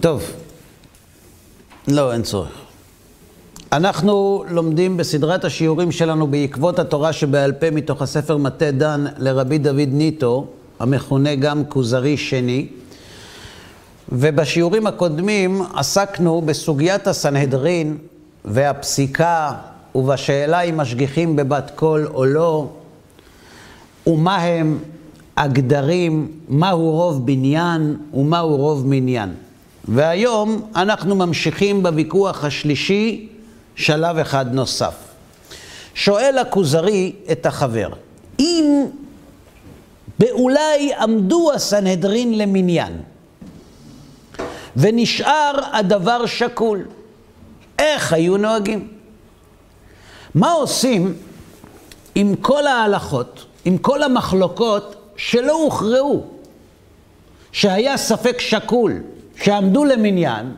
טוב. לא, אין צורך. אנחנו לומדים בסדרת השיעורים שלנו בעקבות התורה שבעל פה מתוך הספר מטה דן לרבי דוד ניטו, המכונה גם כוזרי שני. ובשיעורים הקודמים עסקנו בסוגיית הסנהדרין והפסיקה ובשאלה אם משגיחים בבת קול או לא, ומה הם הגדרים, מהו רוב בניין ומהו רוב מניין. והיום אנחנו ממשיכים בוויכוח השלישי, שלב אחד נוסף. שואל הכוזרי את החבר, אם באולי עמדו הסנהדרין למניין, ונשאר הדבר שקול, איך היו נוהגים? מה עושים עם כל ההלכות, עם כל המחלוקות שלא הוכרעו, שהיה ספק שקול, שעמדו למניין,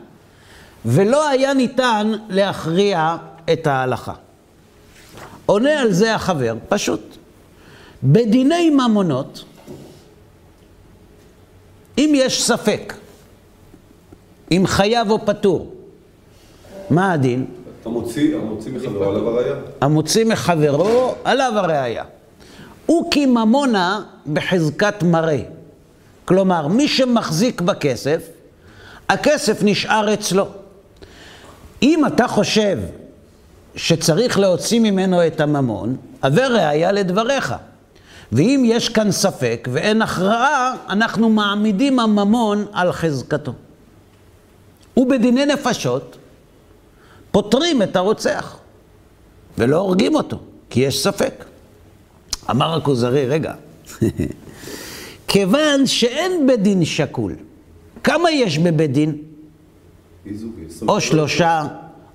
ולא היה ניתן להכריע את ההלכה. עונה על זה החבר, פשוט. בדיני ממונות, אם יש ספק, אם חייב או פטור, מה הדין? המוציא, המוציא מחברו עליו הראייה. המוציא מחברו עליו הראייה. הוא כממונה בחזקת מראה. כלומר, מי שמחזיק בכסף, הכסף נשאר אצלו. אם אתה חושב שצריך להוציא ממנו את הממון, הווה ראיה לדבריך. ואם יש כאן ספק ואין הכרעה, אנחנו מעמידים הממון על חזקתו. ובדיני נפשות, פותרים את הרוצח, ולא הורגים אותו, כי יש ספק. אמר הכוזרי, רגע, כיוון שאין בית דין שקול, כמה יש בבית דין? או שלושה,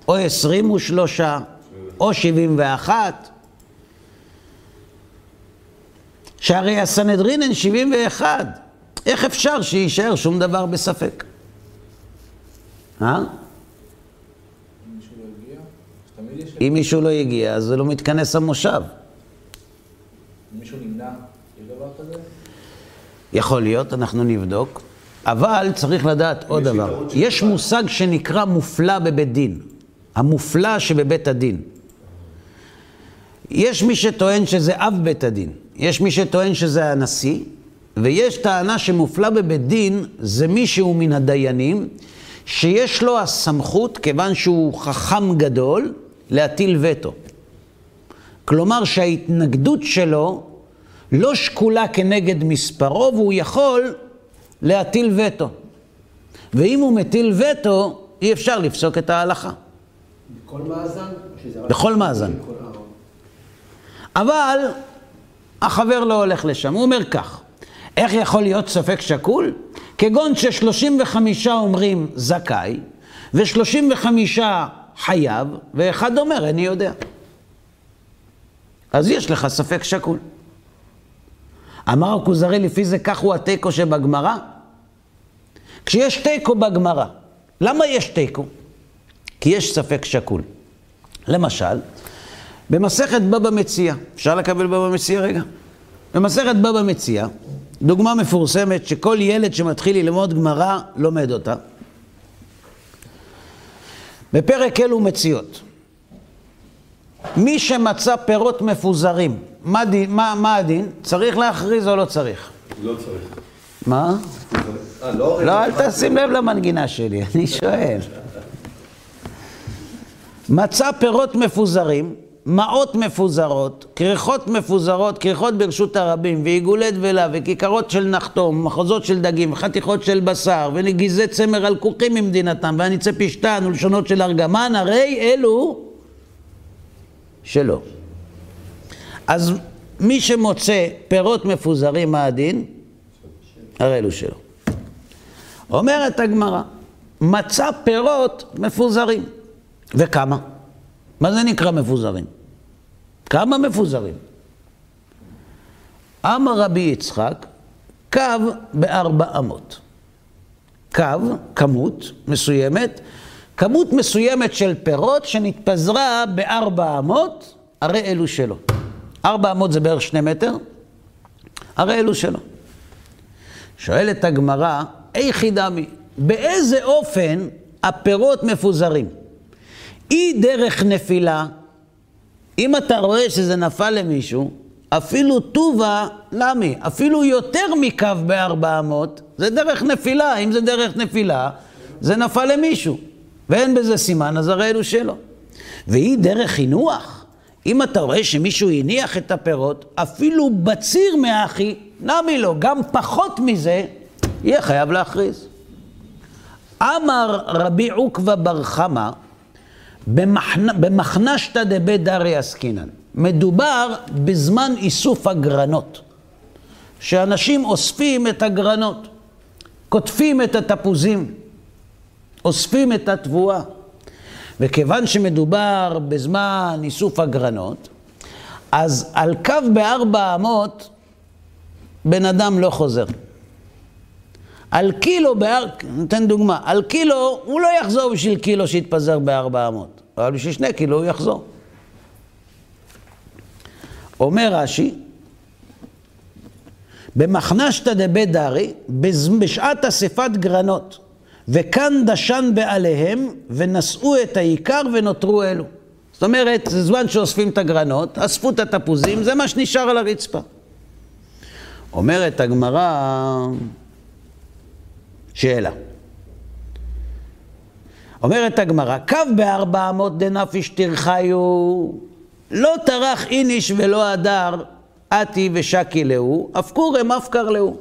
או עשרים ושלושה, או שבעים ואחת. שהרי הסנהדרין הן שבעים ואחד. איך אפשר שיישאר שום דבר בספק? אה? אם מישהו לא הגיע, אז זה לא מתכנס המושב. אם מישהו נמנע, יש דבר כזה? יכול להיות, אנחנו נבדוק. אבל צריך לדעת עוד דבר. יש. מושג שנקרא מופלא בבית דין. המופלא שבבית הדין. יש מי שטוען שזה אב בית הדין. יש מי שטוען שזה הנשיא. ויש טענה שמופלא בבית דין זה מישהו מן הדיינים שיש לו הסמכות, כיוון שהוא חכם גדול, להטיל וטו. כלומר שההתנגדות שלו לא שקולה כנגד מספרו, והוא יכול להטיל וטו. ואם הוא מטיל וטו, אי אפשר לפסוק את ההלכה. בכל מאזן? בכל מאזן. אבל החבר לא הולך לשם, הוא אומר כך, איך יכול להיות ספק שקול? כגון ש-35 אומרים זכאי, ו-35 חייב, ואחד אומר איני יודע. אז יש לך ספק שקול. אמר הכוזרי, לפי זה כך הוא התיקו שבגמרא? כשיש תיקו בגמרא, למה יש תיקו? כי יש ספק שקול. למשל, במסכת בבא מציע, אפשר לקבל בבא מציע רגע? במסכת בבא מציע, דוגמה מפורסמת שכל ילד שמתחיל ללמוד גמרא לומד אותה. בפרק אלו מציאות. מי שמצא פירות מפוזרים, מה, דין, מה, מה הדין? צריך להכריז או לא צריך? לא צריך. מה? אה, לא לא, אל תשים לב למנגינה שלי, אני שואל. מצא פירות מפוזרים, מעות מפוזרות, כריכות מפוזרות, כריכות ברשות הרבים, ועיגולי דבלה, וכיכרות של נחתום, מחוזות של דגים, וחתיכות של בשר, ונגיזי צמר על כוכים ממדינתם, והניצי פשתן ולשונות של ארגמן, הרי אלו שלו. אז מי שמוצא פירות מפוזרים, מה הדין? הרי אלו שלו. אומרת הגמרא, מצא פירות מפוזרים. וכמה? מה זה נקרא מפוזרים? כמה מפוזרים? אמר רבי יצחק, קו בארבע אמות. קו, כמות מסוימת, כמות מסוימת של פירות שנתפזרה בארבע אמות, הרי אלו שלו. ארבע אמות זה בערך שני מטר, הרי אלו שלו. שואלת הגמרא, איכי דמי, באיזה אופן הפירות מפוזרים. אי דרך נפילה, אם אתה רואה שזה נפל למישהו, אפילו טובה, למי? אפילו יותר מקו בארבע אמות, זה דרך נפילה. אם זה דרך נפילה, זה נפל למישהו. ואין בזה סימן, אז הרי אלו שלו. והיא דרך חינוך. אם אתה רואה שמישהו הניח את הפירות, אפילו בציר מאחי, נמי לו, גם פחות מזה, יהיה חייב להכריז. אמר רבי עוקבא בר חמא, במחנשתא דבית דרי עסקינן. מדובר בזמן איסוף הגרנות, שאנשים אוספים את הגרנות, קוטפים את התפוזים, אוספים את התבואה. וכיוון שמדובר בזמן איסוף הגרנות, אז על קו בארבע אמות בן אדם לא חוזר. על קילו, באר... נותן דוגמה, על קילו הוא לא יחזור בשביל קילו שיתפזר בארבע אמות, אבל בשביל שני קילו הוא יחזור. אומר רש"י, במחנשתא דבית דרי, בשעת אספת גרנות, וכאן דשן בעליהם, ונשאו את העיקר ונותרו אלו. זאת אומרת, זה זמן שאוספים את הגרנות, אספו את התפוזים, זה מה שנשאר על הרצפה. אומרת הגמרא, שאלה. אומרת הגמרא, קו בארבע אמות דנפיש תרחיו, לא טרח איניש ולא הדר, אתי ושקי להו, אף כורם אף להו.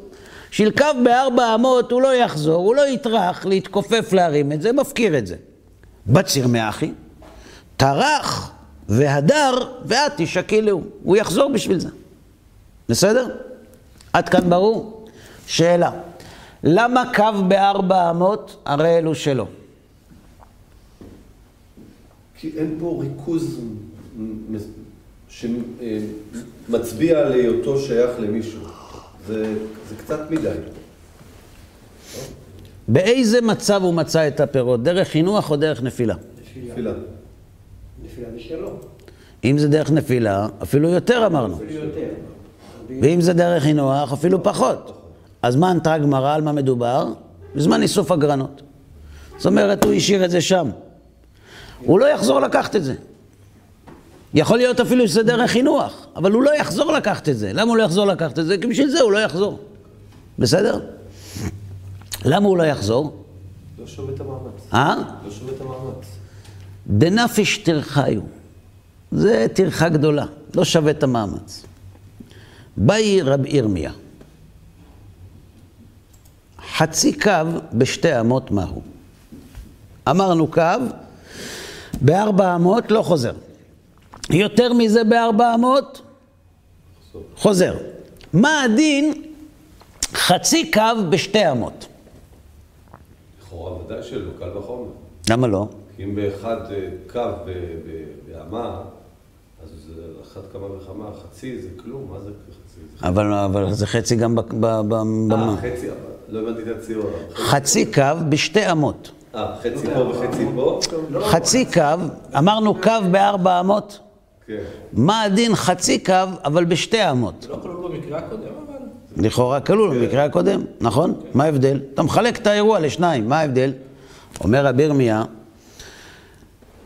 שילקב בארבע אמות, הוא לא יחזור, הוא לא יטרח להתכופף להרים את זה, מפקיר את זה. בציר מאחי, טרח והדר ואתי שקי להו. הוא יחזור בשביל זה. בסדר? עד כאן ברור? שאלה, למה קו בארבע אמות? הרי אלו שלו. כי אין פה ריכוז שמצביע על היותו שייך למישהו. זה, זה קצת מדי. באיזה מצב הוא מצא את הפירות? דרך חינוך או דרך נפילה? נפילה. נפילה משלו. אם זה דרך נפילה, אפילו יותר אמרנו. אפילו יותר. ואם זה דרך חינוך, אפילו פחות. אז מה ענתה הגמרא, על מה מדובר? בזמן איסוף הגרנות. זאת אומרת, הוא השאיר את זה שם. הוא לא יחזור לקחת את זה. יכול להיות אפילו שזה דרך חינוך, אבל הוא לא יחזור לקחת את זה. למה הוא לא יחזור לקחת את זה? כי בשביל זה הוא לא יחזור. בסדר? למה הוא לא יחזור? לא שווה את המאמץ. אה? לא שווה את המאמץ. דנפיש תרחיו. זה טרחה גדולה, לא שווה את המאמץ. באי רב ירמיה. חצי קו בשתי אמות מהו? אמרנו קו, בארבע אמות לא חוזר. יותר מזה בארבע אמות, חוזר. מה הדין חצי קו בשתי אמות? לכאורה ודאי שלא, קל וחומר. למה לא? כי אם באחד אה, קו באמה, אז זה אחת כמה וכמה, חצי זה כלום, מה זה חצי? אבל, אבל זה חצי גם ב... ב, ב, ב אה, חצי, אבל לא הבנתי את הציור. חצי קו בשתי אמות. אה, חצי פה וחצי פה? חצי קו, אמרנו קו בארבע אמות. כן. מה הדין חצי קו, אבל בשתי אמות? זה לא כלול במקרה הקודם, אבל... לכאורה כלול במקרה הקודם, נכון? מה ההבדל? אתה מחלק את האירוע לשניים, מה ההבדל? אומר רבי ירמיה,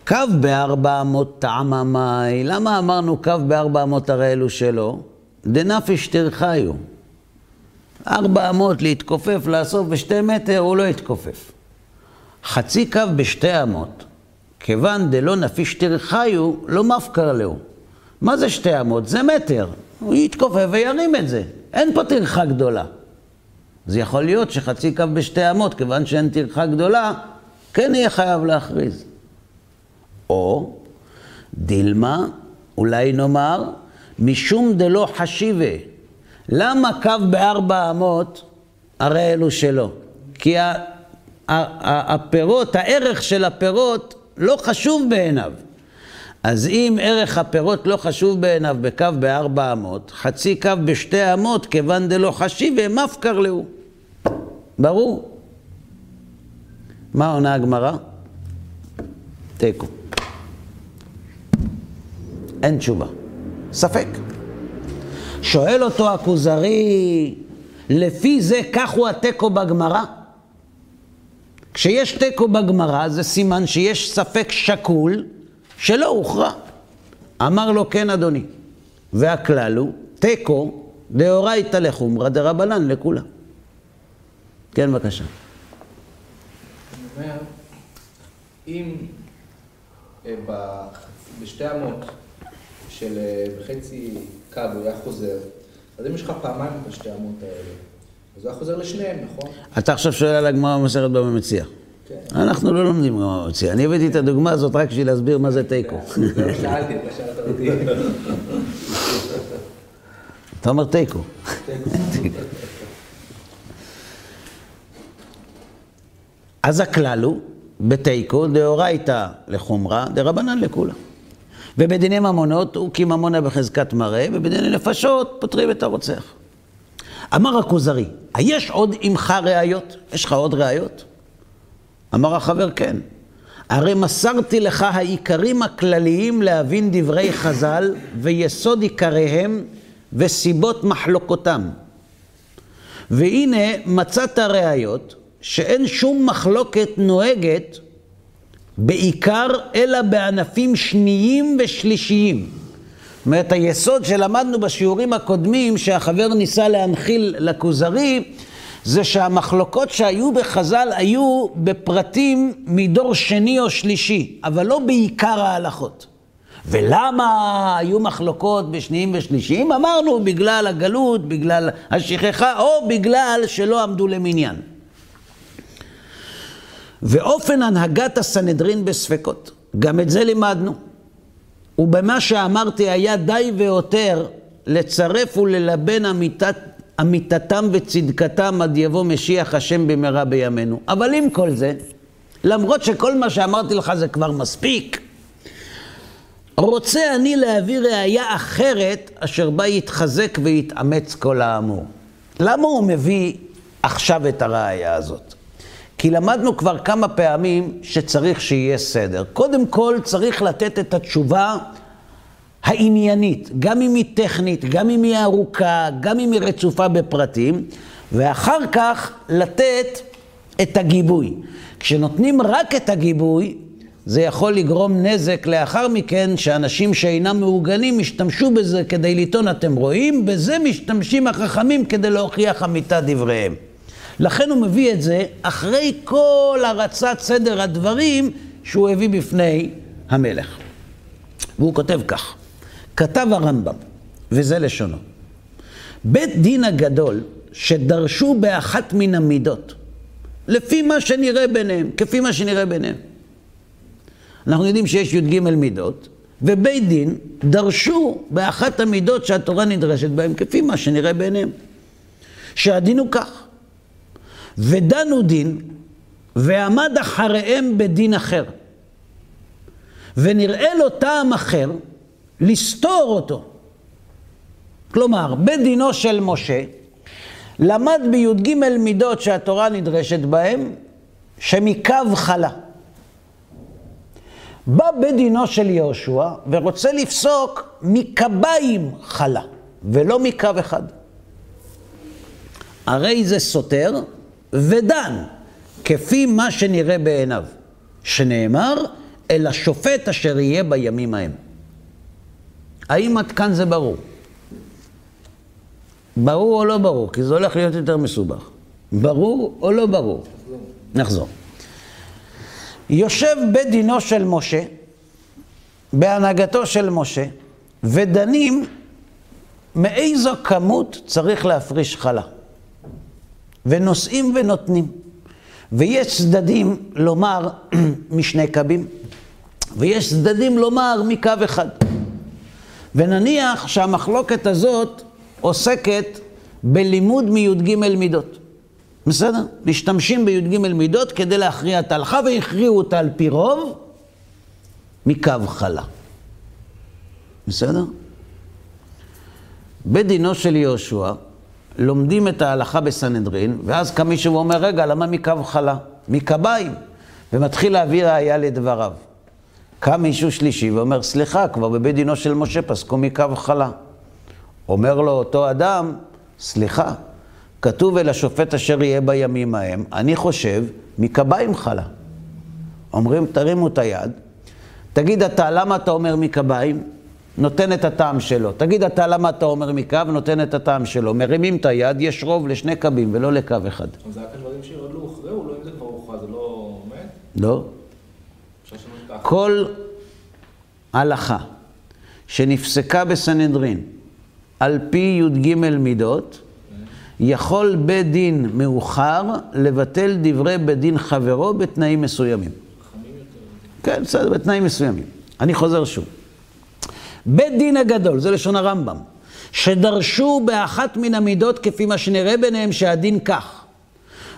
קו בארבע אמות טעמה מאי, למה אמרנו קו בארבע אמות הרי אלו שלו? דנפיש תרחיו. ארבע אמות להתכופף, לאסוף בשתי מטר, הוא לא יתכופף. חצי קו בשתי אמות, כיוון דלא נפיש תרחיו, לא מפקר להו. מה זה שתי אמות? זה מטר. הוא יתכופף וירים את זה. אין פה טרחה גדולה. אז יכול להיות שחצי קו בשתי אמות, כיוון שאין טרחה גדולה, כן יהיה חייב להכריז. או דילמה, אולי נאמר, משום דלא חשיבה. למה קו בארבע אמות? הרי אלו שלו. כי ה- ה- הפירות, הערך של הפירות לא חשוב בעיניו. אז אם ערך הפירות לא חשוב בעיניו בקו בארבע אמות, חצי קו בשתי אמות, כיוון דלא חשיבה, מפקר להו. ברור. מה עונה הגמרא? תיקו. אין תשובה. ספק. שואל אותו הכוזרי, לפי זה כך הוא התיקו בגמרא? כשיש תיקו בגמרא, זה סימן שיש ספק שקול שלא הוכרע. אמר לו, כן, אדוני. והכלל הוא, תיקו דאורייתא לחומרא דרבנן לכולה. כן, בבקשה. אומר, אם אה, בשתי אמות של אה, בחצי קו הוא היה חוזר, אז אם יש לך פעמיים את השתי אמות האלה, אז הוא היה חוזר לשניהם, נכון? אתה עכשיו שואל על הגמרא במסכת בבא מציע. כן. אנחנו לא לומדים גמרא במציע. אני הבאתי את הדוגמה הזאת רק בשביל להסביר מה זה תיקו. זהו, שאלתי, אתה שאלת אותי. אתה אומר תיקו. אז הכלל הוא, בתיקו דאורייתא לחומרא, דרבנן לכולה. ובדיני ממונות הוא כי ממונה בחזקת מראה, ובדיני נפשות פותרים את הרוצח. אמר הכוזרי, היש עוד עמך ראיות? יש לך עוד ראיות? אמר החבר, כן. הרי מסרתי לך העיקרים הכלליים להבין דברי חז"ל ויסוד עיקריהם וסיבות מחלוקותם. והנה מצאת ראיות שאין שום מחלוקת נוהגת בעיקר אלא בענפים שניים ושלישיים. זאת אומרת, היסוד שלמדנו בשיעורים הקודמים, שהחבר ניסה להנחיל לכוזרי, זה שהמחלוקות שהיו בחז"ל היו בפרטים מדור שני או שלישי, אבל לא בעיקר ההלכות. ולמה היו מחלוקות בשניים ושלישיים? אמרנו, בגלל הגלות, בגלל השכחה, או בגלל שלא עמדו למניין. ואופן הנהגת הסנהדרין בספקות, גם את זה לימדנו. ובמה שאמרתי היה די ויותר לצרף וללבן אמיתת, אמיתתם וצדקתם עד יבוא משיח השם במהרה בימינו. אבל עם כל זה, למרות שכל מה שאמרתי לך זה כבר מספיק, רוצה אני להביא ראייה אחרת אשר בה יתחזק ויתאמץ כל האמור. למה הוא מביא עכשיו את הראייה הזאת? כי למדנו כבר כמה פעמים שצריך שיהיה סדר. קודם כל צריך לתת את התשובה העניינית, גם אם היא טכנית, גם אם היא ארוכה, גם אם היא רצופה בפרטים, ואחר כך לתת את הגיבוי. כשנותנים רק את הגיבוי, זה יכול לגרום נזק לאחר מכן, שאנשים שאינם מאורגנים ישתמשו בזה כדי לטעון, אתם רואים? בזה משתמשים החכמים כדי להוכיח אמיתת דבריהם. לכן הוא מביא את זה אחרי כל הרצת סדר הדברים שהוא הביא בפני המלך. והוא כותב כך, כתב הרמב"ם, וזה לשונו, בית דין הגדול שדרשו באחת מן המידות, לפי מה שנראה ביניהם, כפי מה שנראה ביניהם. אנחנו יודעים שיש י"ג מידות, ובית דין דרשו באחת המידות שהתורה נדרשת בהן, כפי מה שנראה ביניהם. שהדין הוא כך, ודנו דין, ועמד אחריהם בדין אחר. ונראה לו טעם אחר לסתור אותו. כלומר, בדינו של משה, למד בי"ג מידות שהתורה נדרשת בהם, שמקו חלה. בא בדינו של יהושע ורוצה לפסוק מקביים חלה, ולא מקו אחד. הרי זה סותר ודן, כפי מה שנראה בעיניו, שנאמר, אל השופט אשר יהיה בימים ההם. האם עד כאן זה ברור? ברור או לא ברור? כי זה הולך להיות יותר מסובך. ברור או לא ברור? נחזור. יושב בית דינו של משה, בהנהגתו של משה, ודנים מאיזו כמות צריך להפריש חלה. ונושאים ונותנים. ויש צדדים לומר משני קבים, ויש צדדים לומר מקו אחד. ונניח שהמחלוקת הזאת עוסקת בלימוד מי"ג מידות. בסדר? משתמשים בי"ג מידות כדי להכריע את ההלכה, והכריעו אותה על פי רוב מקו חלה. בסדר? בדינו של יהושע, לומדים את ההלכה בסנהדרין, ואז קם מישהו ואומר, רגע, למה מקו חלה? מקביים. ומתחיל להביא ראייה לדבריו. קם מישהו שלישי ואומר, סליחה, כבר בבית דינו של משה פסקו מקו חלה. אומר לו אותו אדם, סליחה, כתוב אל השופט אשר יהיה בימים ההם, אני חושב, מקביים חלה. אומרים, תרימו את היד, תגיד אתה, למה אתה אומר מקביים? נותן את הטעם שלו. תגיד אתה, למה אתה אומר מקו? נותן את הטעם שלו. מרימים את היד, יש רוב לשני קבים ולא לקו אחד. זה רק הדברים שעוד לא הוכרעו, לא אם זה כבר הוכרע, זה לא עומד? לא? כל הלכה שנפסקה בסנהדרין על פי י"ג מידות, יכול בית דין מאוחר לבטל דברי בית דין חברו בתנאים מסוימים. כן, בסדר, בתנאים מסוימים. אני חוזר שוב. בית דין הגדול, זה לשון הרמב"ם, שדרשו באחת מן המידות כפי מה שנראה ביניהם שהדין כך,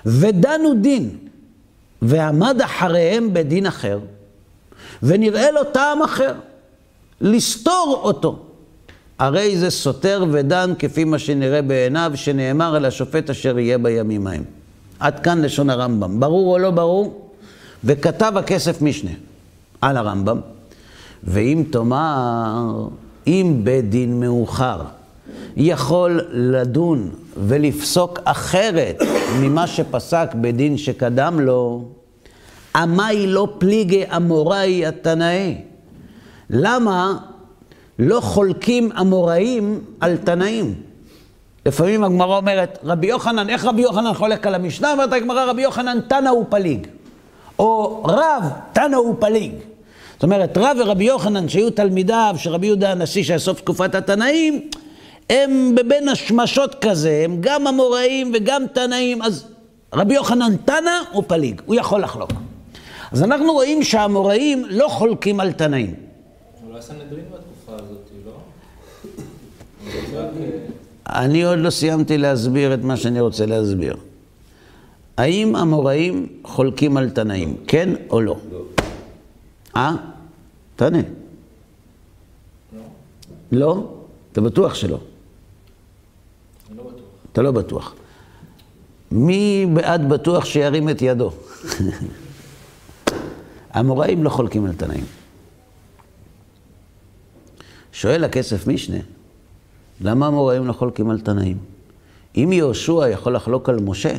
ודנו דין, ועמד אחריהם בדין אחר, ונראה לו טעם אחר, לסתור אותו. הרי זה סותר ודן כפי מה שנראה בעיניו, שנאמר על השופט אשר יהיה בימים ההם. עד כאן לשון הרמב"ם. ברור או לא ברור? וכתב הכסף משנה על הרמב"ם, ואם תאמר, אם בית דין מאוחר יכול לדון ולפסוק אחרת ממה שפסק בדין שקדם לו, עמי לא פליגי אמוראי התנאי. למה לא חולקים אמוראים על תנאים? לפעמים הגמרא אומרת, רבי יוחנן, איך רבי יוחנן חולק על המשנה? אומרת הגמרא, רבי יוחנן תנא הוא פליג. או רב תנא הוא פליג. זאת אומרת, רב ורבי יוחנן, שהיו תלמידיו של רבי יהודה הנשיא, שהיה סוף תקופת התנאים, הם בבין השמשות כזה, הם גם אמוראים וגם תנאים, אז רבי יוחנן תנא הוא פליג, הוא יכול לחלוק. אז אנחנו רואים שהאמוראים לא חולקים על תנאים. אולי הסנהדרין בתקופה הזאת, לא? אני עוד לא סיימתי להסביר את מה שאני רוצה להסביר. האם אמוראים חולקים על תנאים, כן או לא? אה? תענה. לא? אתה בטוח שלא. לא. אתה לא בטוח. מי בעד בטוח שירים את ידו? האמוראים לא חולקים על תנאים. שואל הכסף משנה, למה האמוראים לא חולקים על תנאים? אם יהושע יכול לחלוק על משה,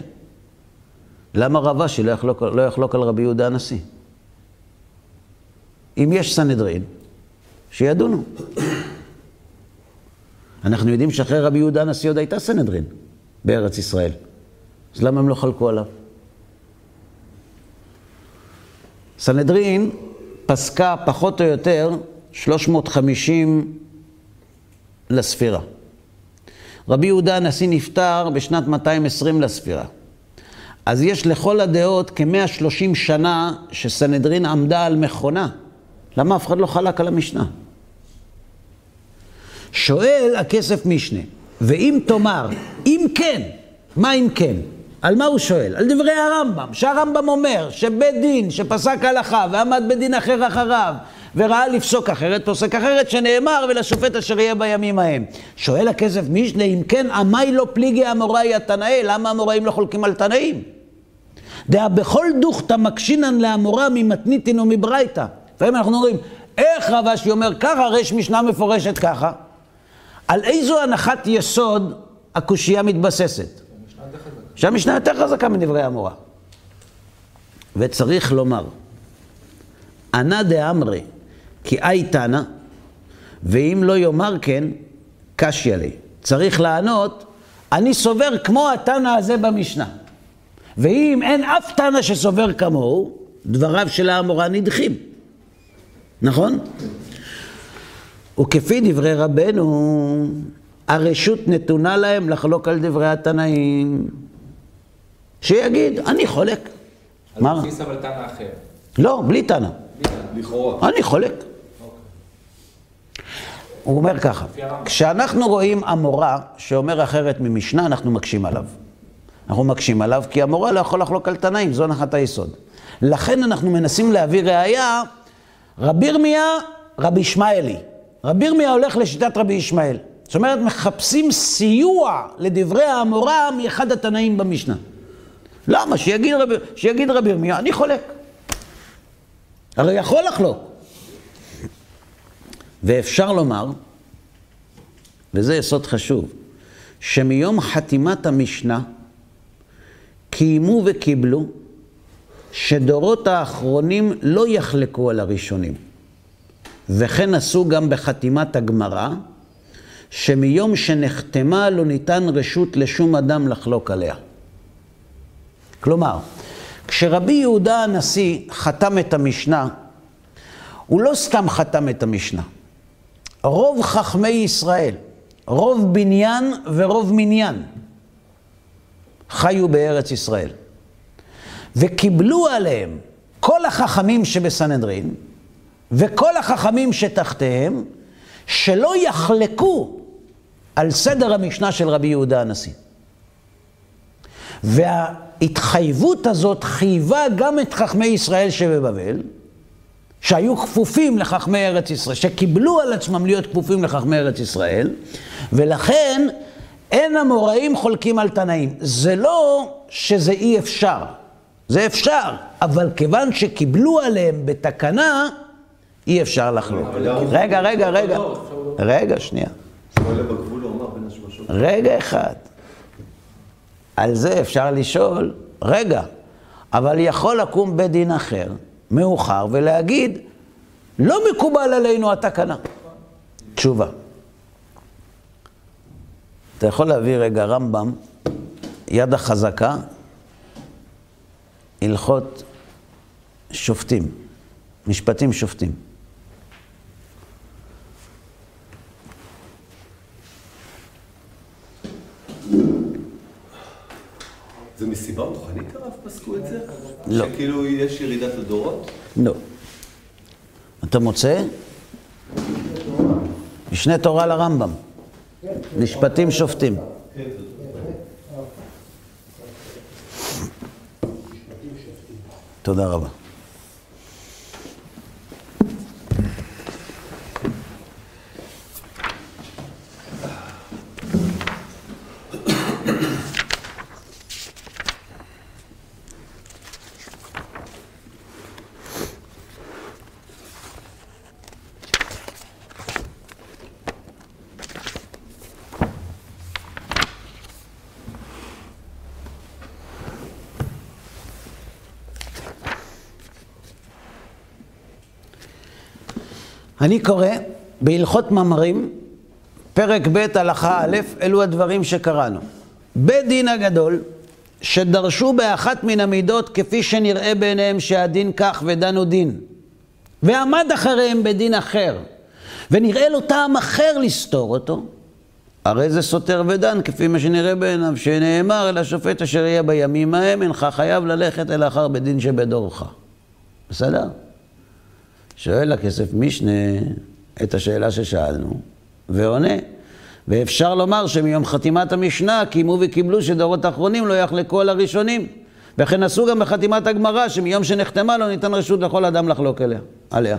למה רב אשי לא יחלוק, לא יחלוק על רבי יהודה הנשיא? אם יש סנהדרין, שידונו. אנחנו יודעים שאחרי רבי יהודה הנשיא עוד הייתה סנהדרין בארץ ישראל. אז למה הם לא חלקו עליו? סנהדרין פסקה פחות או יותר 350 לספירה. רבי יהודה הנשיא נפטר בשנת 220 לספירה. אז יש לכל הדעות כ-130 שנה שסנהדרין עמדה על מכונה. למה אף אחד לא חלק על המשנה? שואל הכסף משנה, ואם תאמר, אם כן, מה אם כן? על מה הוא שואל? על דברי הרמב"ם, שהרמב"ם אומר שבית דין שפסק הלכה ועמד בית דין אחר אחריו וראה לפסוק אחרת, פוסק אחרת, שנאמר ולשופט אשר יהיה בימים ההם. שואל הכסף משנה, אם כן, עמי לא פליגי אמוראי התנאי, למה המוראים לא חולקים על תנאים? דעה בכל דוכתא מקשינן לאמורא ממתניתין ומברייתא. לפעמים אנחנו אומרים, איך רב אשי אומר ככה, הרי יש משנה מפורשת ככה. על איזו הנחת יסוד הקושייה מתבססת? שהמשנה יותר חזקה מדברי המורה. וצריך לומר, ענה דאמרי, כי אי תנא, ואם לא יאמר כן, קשיא לי. צריך לענות, אני סובר כמו התנא הזה במשנה. ואם אין אף תנא שסובר כמוהו, דבריו של האמורה נדחים. נכון? וכפי דברי רבנו, הרשות נתונה להם לחלוק על דברי התנאים. שיגיד, אני חולק. אז מה? על בסיס אבל תנא אחר. לא, בלי תנא. לכאורה. אני חולק. הוא אומר ככה, לפי הרמב"ם. כשאנחנו רואים אמורה שאומר אחרת ממשנה, אנחנו מקשים עליו. אנחנו מקשים עליו כי המורה לא יכול לחלוק על תנאים, זו הנחת היסוד. לכן אנחנו מנסים להביא ראייה, רבי ירמיה, רבי ישמעאלי. רבי ירמיה הולך לשיטת רבי ישמעאל. זאת אומרת, מחפשים סיוע לדברי האמורה מאחד התנאים במשנה. למה? שיגיד רבי, שיגיד רבי ירמיה, אני חולק. הרי יכול לחלוק. ואפשר לומר, וזה יסוד חשוב, שמיום חתימת המשנה קיימו וקיבלו שדורות האחרונים לא יחלקו על הראשונים. וכן עשו גם בחתימת הגמרא, שמיום שנחתמה לא ניתן רשות לשום אדם לחלוק עליה. כלומר, כשרבי יהודה הנשיא חתם את המשנה, הוא לא סתם חתם את המשנה. רוב חכמי ישראל, רוב בניין ורוב מניין, חיו בארץ ישראל. וקיבלו עליהם כל החכמים שבסנהדרין, וכל החכמים שתחתיהם, שלא יחלקו על סדר המשנה של רבי יהודה הנשיא. וההתחייבות הזאת חייבה גם את חכמי ישראל שבבבל, שהיו כפופים לחכמי ארץ ישראל, שקיבלו על עצמם להיות כפופים לחכמי ארץ ישראל, ולכן אין המוראים חולקים על תנאים. זה לא שזה אי אפשר, זה אפשר, אבל כיוון שקיבלו עליהם בתקנה, אי אפשר לחלוק. רגע, רגע, רגע, רגע, שנייה. רגע אחד. על זה אפשר לשאול, רגע, אבל יכול לקום בית דין אחר, מאוחר, ולהגיד, לא מקובל עלינו התקנה. תשובה. אתה יכול להביא רגע רמב"ם, יד החזקה, הלכות שופטים, משפטים שופטים. זה מסיבה רוחנית הרב פסקו את זה? לא. שכאילו יש ירידת הדורות? לא. אתה מוצא? משנה תורה לרמב"ם. משפטים שופטים. תודה רבה. אני קורא בהלכות מאמרים, פרק ב' הלכה א', אלו הדברים שקראנו. בית דין הגדול, שדרשו באחת מן המידות כפי שנראה בעיניהם שהדין כך ודנו דין, ועמד אחריהם בדין אחר, ונראה לו טעם אחר לסתור אותו, הרי זה סותר ודן, כפי מה שנראה בעיניו, שנאמר אל השופט אשר יהיה בימים ההם, אינך חייב ללכת אל אחר בדין שבדורך. בסדר? שואל הכסף משנה את השאלה ששאלנו, ועונה. ואפשר לומר שמיום חתימת המשנה קיימו וקיבלו שדורות האחרונים לא יחלקו על הראשונים. וכן עשו גם בחתימת הגמרא, שמיום שנחתמה לא ניתן רשות לכל אדם לחלוק אליה, עליה.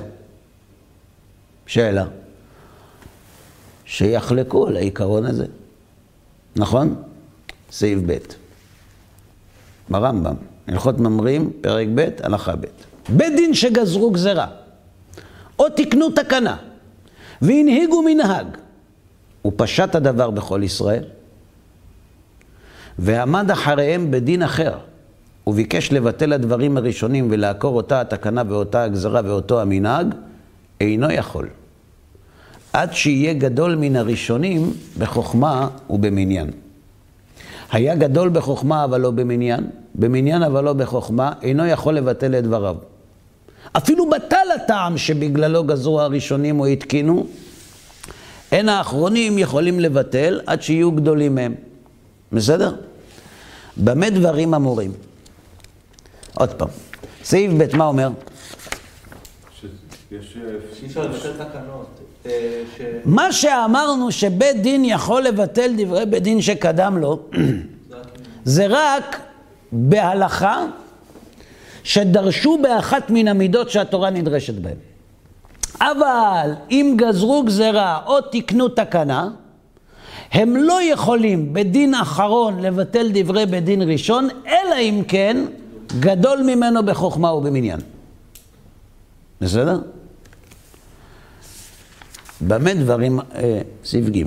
שאלה. שיחלקו על העיקרון הזה. נכון? סעיף ב'. ברמב"ם, הלכות ממרים, פרק ב', הלכה ב'. בית דין שגזרו גזרה. או תקנו תקנה, והנהיגו מנהג, ופשט הדבר בכל ישראל, ועמד אחריהם בדין אחר, וביקש לבטל הדברים הראשונים ולעקור אותה התקנה ואותה הגזרה ואותו המנהג, אינו יכול. עד שיהיה גדול מן הראשונים בחוכמה ובמניין. היה גדול בחוכמה אבל לא במניין, במניין אבל לא בחוכמה, אינו יכול לבטל את דבריו. אפילו בטל הטעם שבגללו גזרו הראשונים או התקינו, אין האחרונים יכולים לבטל עד שיהיו גדולים מהם. בסדר? במה דברים אמורים? עוד פעם, סעיף ב', מה אומר? אה. מה שאמרנו שבית דין יכול לבטל דברי בית דין שקדם לו, זה רק בהלכה שדרשו באחת מן המידות שהתורה נדרשת בהן. אבל אם גזרו גזרה או תיקנו תקנה, הם לא יכולים בדין אחרון לבטל דברי בית דין ראשון, אלא אם כן גדול ממנו בחוכמה ובמניין. בסדר? במה דברים, אה, סעיף ג'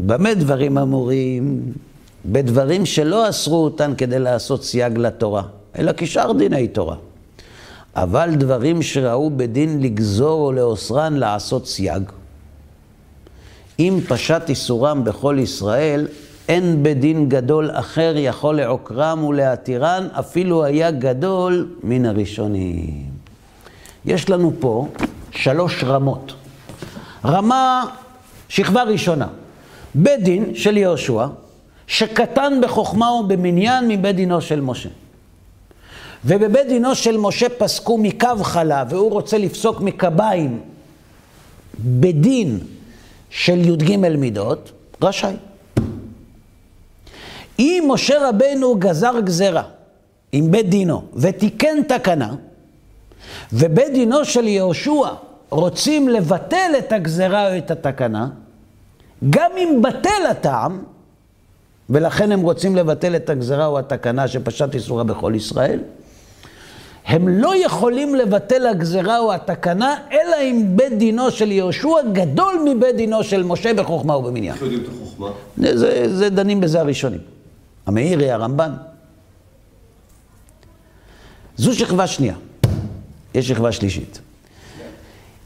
במה דברים אמורים? בדברים שלא אסרו אותן כדי לעשות סייג לתורה, אלא כשאר דיני תורה. אבל דברים שראו בדין לגזור או לאוסרן לעשות סייג. אם פשט איסורם בכל ישראל, אין בדין גדול אחר יכול לעוקרן ולהתירן, אפילו היה גדול מן הראשונים. יש לנו פה שלוש רמות. רמה, שכבה ראשונה, בית דין של יהושע, שקטן בחוכמה ובמניין מבית דינו של משה. ובבית דינו של משה פסקו מקו חלה, והוא רוצה לפסוק מקביים בדין של י"ג מידות, רשאי. אם משה רבנו גזר גזרה עם בית דינו ותיקן תקנה, ובית דינו של יהושע רוצים לבטל את הגזרה או את התקנה, גם אם בטל הטעם, ולכן הם רוצים לבטל את הגזרה או התקנה שפשט איסורה בכל ישראל, הם לא יכולים לבטל הגזרה או התקנה, אלא אם בית דינו של יהושע גדול מבית דינו של משה בחוכמה ובמניין. איך יודעים את החוכמה? זה, זה דנים בזה הראשונים. המאירי, הרמב"ן. זו שכבה שנייה. יש שכבה שלישית.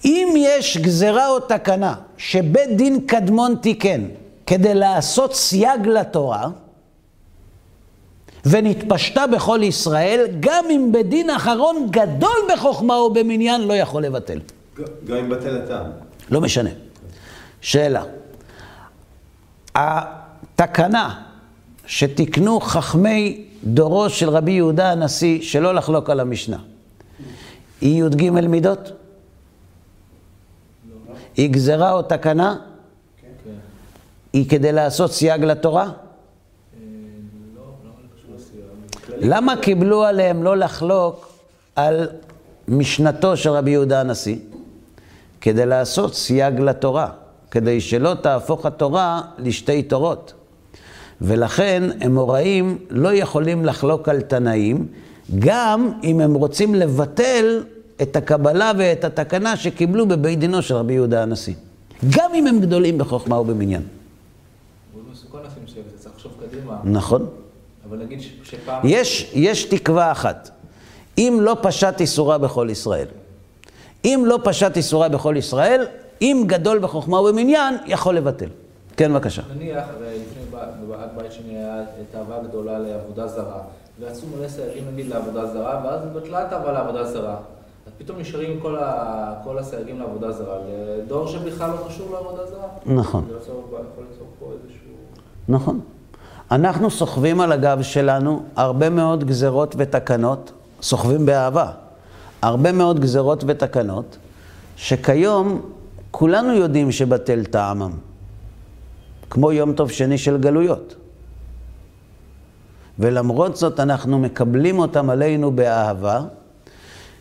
אם יש גזרה או תקנה שבית דין קדמון תיקן כדי לעשות סייג לתורה, ונתפשטה בכל ישראל, גם אם בדין אחרון גדול בחוכמה או במניין לא יכול לבטל. גם אם בטל הטעם. לא משנה. שאלה. התקנה שתיקנו חכמי דורו של רבי יהודה הנשיא שלא לחלוק על המשנה, היא י"ג מידות? היא גזרה או תקנה? כן. היא כדי לעשות סייג לתורה? למה קיבלו עליהם לא לחלוק על משנתו של רבי יהודה הנשיא? כדי לעשות סייג לתורה, כדי שלא תהפוך התורה לשתי תורות. ולכן אמוראים לא יכולים לחלוק על תנאים, גם אם הם רוצים לבטל את הקבלה ואת התקנה שקיבלו בבית דינו של רבי יהודה הנשיא. גם אם הם גדולים בחוכמה ובמניין. נכון. אבל נגיד ש- שפעם... יש, יש תקווה אחת. אם לא פשט איסורה בכל ישראל. אם לא פשט איסורה בכל ישראל, אם גדול בחוכמה ובמניין, יכול לבטל. כן, בבקשה. נניח, לפני ב- בבעל בית שני היה תאווה גדולה לעבודה זרה, ועשו מלא סייגים נגיד לעבודה זרה, ואז בטלה התאווה לעבודה זרה. אז פתאום נשארים כל, ה... כל הסייגים לעבודה זרה, לדור שבכלל לא קשור לעבודה זרה. נכון. זה יכול ליצור פה איזשהו... נכון. אנחנו סוחבים על הגב שלנו הרבה מאוד גזרות ותקנות, סוחבים באהבה, הרבה מאוד גזרות ותקנות, שכיום כולנו יודעים שבטל טעמם, כמו יום טוב שני של גלויות. ולמרות זאת אנחנו מקבלים אותם עלינו באהבה,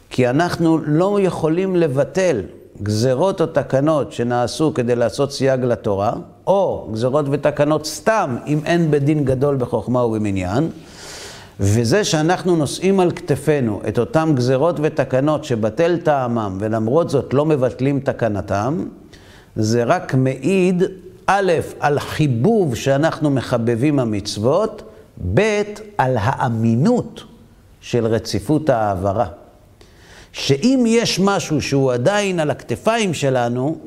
כי אנחנו לא יכולים לבטל גזרות או תקנות שנעשו כדי לעשות סייג לתורה, או גזרות ותקנות סתם, אם אין בדין גדול בחוכמה ובמניין, וזה שאנחנו נושאים על כתפינו את אותם גזרות ותקנות שבטל טעמם, ולמרות זאת לא מבטלים תקנתם, זה רק מעיד, א', על חיבוב שאנחנו מחבבים המצוות, ב', על האמינות של רציפות ההעברה. שאם יש משהו שהוא עדיין על הכתפיים שלנו,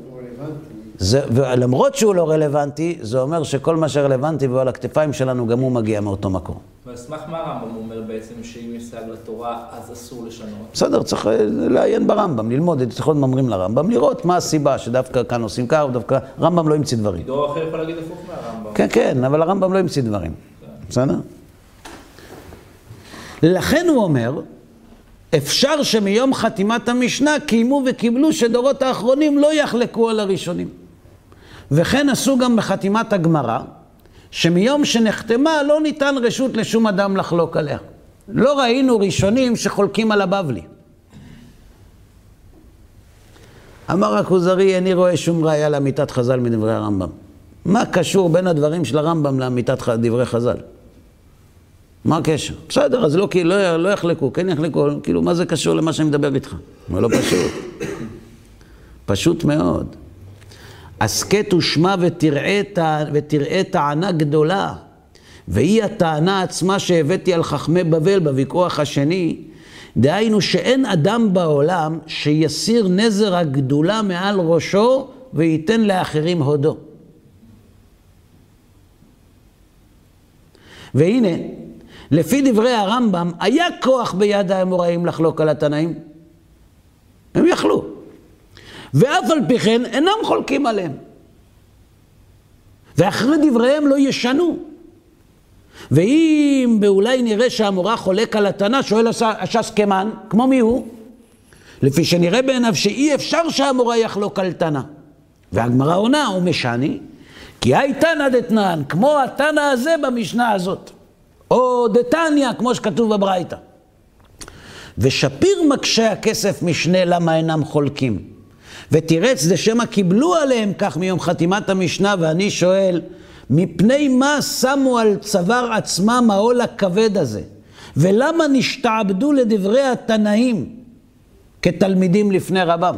זה, ולמרות שהוא לא רלוונטי, זה אומר שכל מה שרלוונטי והוא על הכתפיים שלנו, גם הוא מגיע מאותו מקום. ועל סמך מה הרמב"ם אומר בעצם שאם יש סייג לתורה, אז אסור לשנות? בסדר, צריך אה, לעיין ברמב"ם, ללמוד את זכות אומרים לרמב"ם, לראות מה הסיבה שדווקא כאן עושים כך, ודווקא רמב"ם לא המציא דברים. דור אחר יכול להגיד הפוך מהרמב"ם. כן, כן, אבל הרמב"ם לא המציא דברים. בסדר? לכן הוא אומר, אפשר שמיום חתימת המשנה קיימו וקיבלו שדורות האחרונים לא יחלקו על הראשונים. וכן עשו גם בחתימת הגמרא, שמיום שנחתמה לא ניתן רשות לשום אדם לחלוק עליה. לא ראינו ראשונים שחולקים על הבבלי. אמר הכוזרי, איני רואה שום ראיה לאמיתת חז"ל מדברי הרמב"ם. מה קשור בין הדברים של הרמב"ם לאמיתת דברי חז"ל? מה הקשר? בסדר, אז לא, לא, לא יחלקו, כן יחלקו, כאילו, מה זה קשור למה שאני מדבר איתך? זה לא פשוט. פשוט מאוד. הסכת ושמע ותראה, ותראה טענה גדולה, והיא הטענה עצמה שהבאתי על חכמי בבל בוויכוח השני, דהיינו שאין אדם בעולם שיסיר נזר הגדולה מעל ראשו וייתן לאחרים הודו. והנה, לפי דברי הרמב"ם, היה כוח ביד האמוראים לחלוק על התנאים. הם יכלו. ואף על פי כן אינם חולקים עליהם. ואחרי דבריהם לא ישנו. ואם אולי נראה שהמורה חולק על התנא, שואל הש"ס כמן, כמו מי הוא? לפי שנראה בעיניו שאי אפשר שהמורה יחלוק על תנא. והגמרא עונה, הוא משני, כי היי תנא דתנן, כמו התנא הזה במשנה הזאת. או דתניא, כמו שכתוב בברייתא. ושפיר מקשה הכסף משנה למה אינם חולקים. ותירץ דשמא קיבלו עליהם כך מיום חתימת המשנה, ואני שואל, מפני מה שמו על צוואר עצמם העול הכבד הזה? ולמה נשתעבדו לדברי התנאים כתלמידים לפני רבם?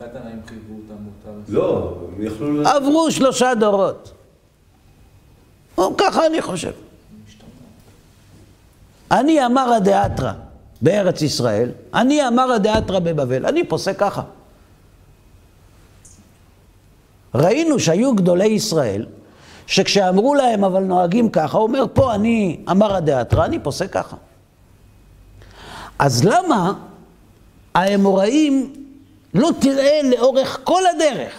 התנאים חייבו אותם מותר. לא, הם יכלו... עברו שלושה דורות. או, ככה אני חושב. אני אמר הדאתרא בארץ ישראל, אני אמר הדאתרא בבבל, אני פוסק ככה. ראינו שהיו גדולי ישראל, שכשאמרו להם אבל נוהגים ככה, הוא אומר פה אני אמר הדאתרא, אני פוסק ככה. אז למה האמוראים לא תראה לאורך כל הדרך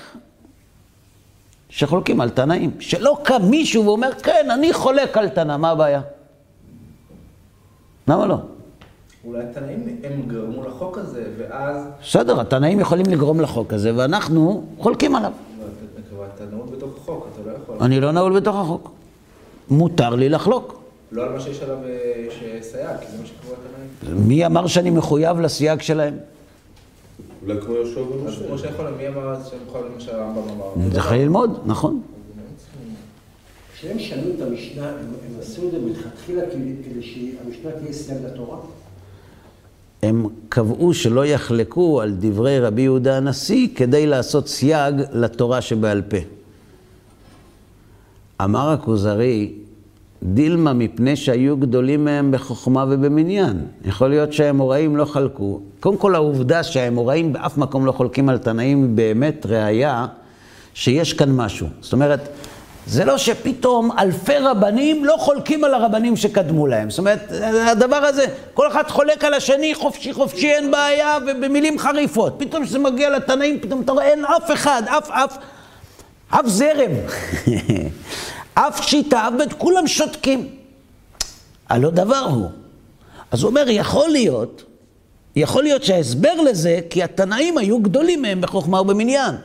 שחולקים על תנאים? שלא קם מישהו ואומר, כן, אני חולק על תנא, מה הבעיה? למה לא? אולי התנאים הם גרמו לחוק הזה, ואז... בסדר, התנאים יכולים לגרום לחוק הזה, ואנחנו חולקים עליו. אבל אתה נעול בתוך החוק, אתה לא יכול. אני לא נעול בתוך החוק. מותר לי לחלוק. לא על מה שיש עליו אה, שסייג, כי זה מה שקבוע התנאים. מי אמר שאני מחויב לסייג שלהם? אולי כמו יהושע אז ומשה. כמו שיכול, מי אמר שהם יכולים למה שהרמב"ם אמר? צריך ללמוד, נכון. כשהם שנו את המשנה, הם, הם עשו את זה מלכתחילה כדי, שהמשנה תהיה סייג לתורה. הם קבעו שלא יחלקו על דברי רבי יהודה הנשיא כדי לעשות סייג לתורה שבעל פה. אמר הכוזרי, דילמה מפני שהיו גדולים מהם בחוכמה ובמניין. יכול להיות שהאמוראים לא חלקו. קודם כל העובדה שהאמוראים באף מקום לא חולקים על תנאים היא באמת ראייה שיש כאן משהו. זאת אומרת, זה לא שפתאום אלפי רבנים לא חולקים על הרבנים שקדמו להם. זאת אומרת, הדבר הזה, כל אחד חולק על השני, חופשי חופשי, אין בעיה, ובמילים חריפות. פתאום כשזה מגיע לתנאים, פתאום אתה רואה, אין אף אחד, אף, אף, אף זרם, אף שיטה, אף בית, כולם שותקים. הלא דבר הוא. אז הוא אומר, יכול להיות, יכול להיות שההסבר לזה, כי התנאים היו גדולים מהם בחוכמה ובמניין.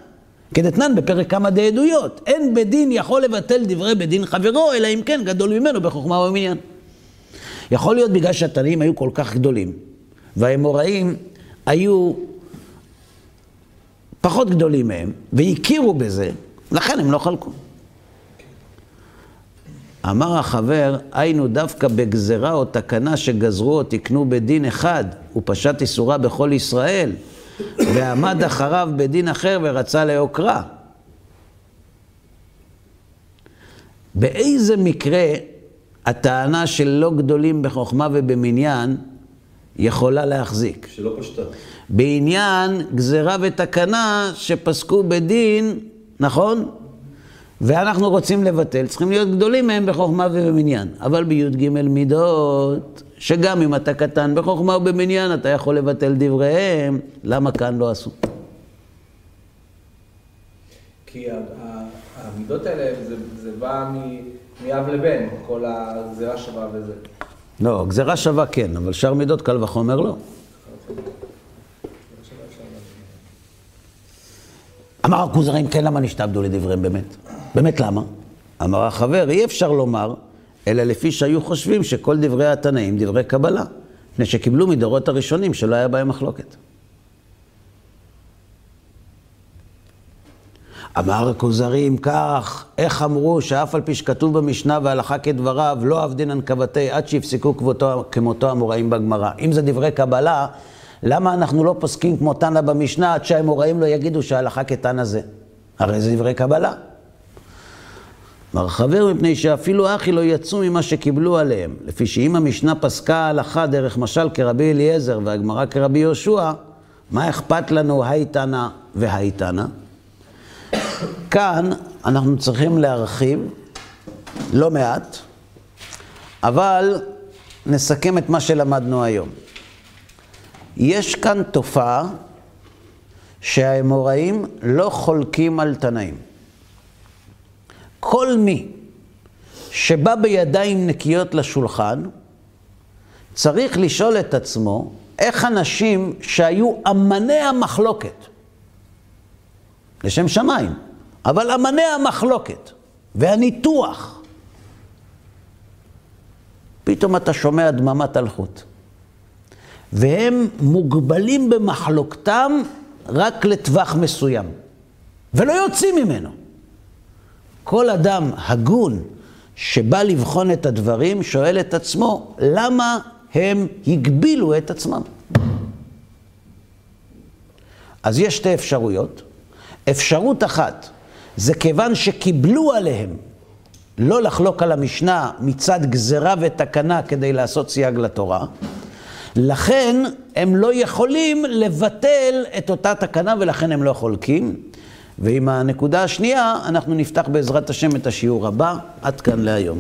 כדתנן בפרק כמה דעדויות. אין בית דין יכול לבטל דברי בית דין חברו, אלא אם כן גדול ממנו בחוכמה ובמניין. יכול להיות בגלל שהתנאים היו כל כך גדולים, והאמוראים היו פחות גדולים מהם, והכירו בזה, לכן הם לא חלקו. אמר החבר, היינו דווקא בגזרה או תקנה שגזרו או תקנו בדין אחד, ופשט איסורה בכל ישראל, ועמד אחריו בדין אחר ורצה לעוקרה. באיזה מקרה הטענה של לא גדולים בחוכמה ובמניין יכולה להחזיק? שלא פשטה. בעניין גזרה ותקנה שפסקו בדין, נכון? ואנחנו רוצים לבטל, צריכים להיות גדולים מהם בחוכמה ובמניין. אבל בי"ג מידות, שגם אם אתה קטן בחוכמה ובמניין, אתה יכול לבטל דבריהם, למה כאן לא עשו? כי המידות האלה, זה, זה בא מ- מאב לבן, כל הגזירה שווה וזה. לא, גזרה שווה כן, אבל שאר מידות קל וחומר לא. אמר הכוזרים, כן, למה נשתעבדו לדבריהם באמת? באמת למה? אמר החבר, אי אפשר לומר, אלא לפי שהיו חושבים שכל דברי התנאים דברי קבלה, מפני שקיבלו מדורות הראשונים שלא היה בהם מחלוקת. אמר הכוזרי, אם כך, איך אמרו שאף על פי שכתוב במשנה והלכה כדבריו, לא עבדינן כבתי עד שיפסקו כמותו, כמותו המוראים בגמרא. אם זה דברי קבלה, למה אנחנו לא פוסקים כמו תנא במשנה עד שהאמוראים לא יגידו שההלכה כתנא זה? הרי זה דברי קבלה. מר חבר מפני שאפילו אחי לא יצאו ממה שקיבלו עליהם. לפי שאם המשנה פסקה הלכה דרך משל כרבי אליעזר והגמרא כרבי יהושע, מה אכפת לנו היי תנא והי תנא? כאן אנחנו צריכים להרחיב לא מעט, אבל נסכם את מה שלמדנו היום. יש כאן תופעה שהאמוראים לא חולקים על תנאים. כל מי שבא בידיים נקיות לשולחן, צריך לשאול את עצמו איך אנשים שהיו אמני המחלוקת, לשם שמיים, אבל אמני המחלוקת והניתוח, פתאום אתה שומע דממת אלחוט. והם מוגבלים במחלוקתם רק לטווח מסוים, ולא יוצאים ממנו. כל אדם הגון שבא לבחון את הדברים שואל את עצמו, למה הם הגבילו את עצמם? אז יש שתי אפשרויות. אפשרות אחת, זה כיוון שקיבלו עליהם לא לחלוק על המשנה מצד גזרה ותקנה כדי לעשות סייג לתורה. לכן הם לא יכולים לבטל את אותה תקנה ולכן הם לא חולקים. ועם הנקודה השנייה אנחנו נפתח בעזרת השם את השיעור הבא. עד כאן להיום.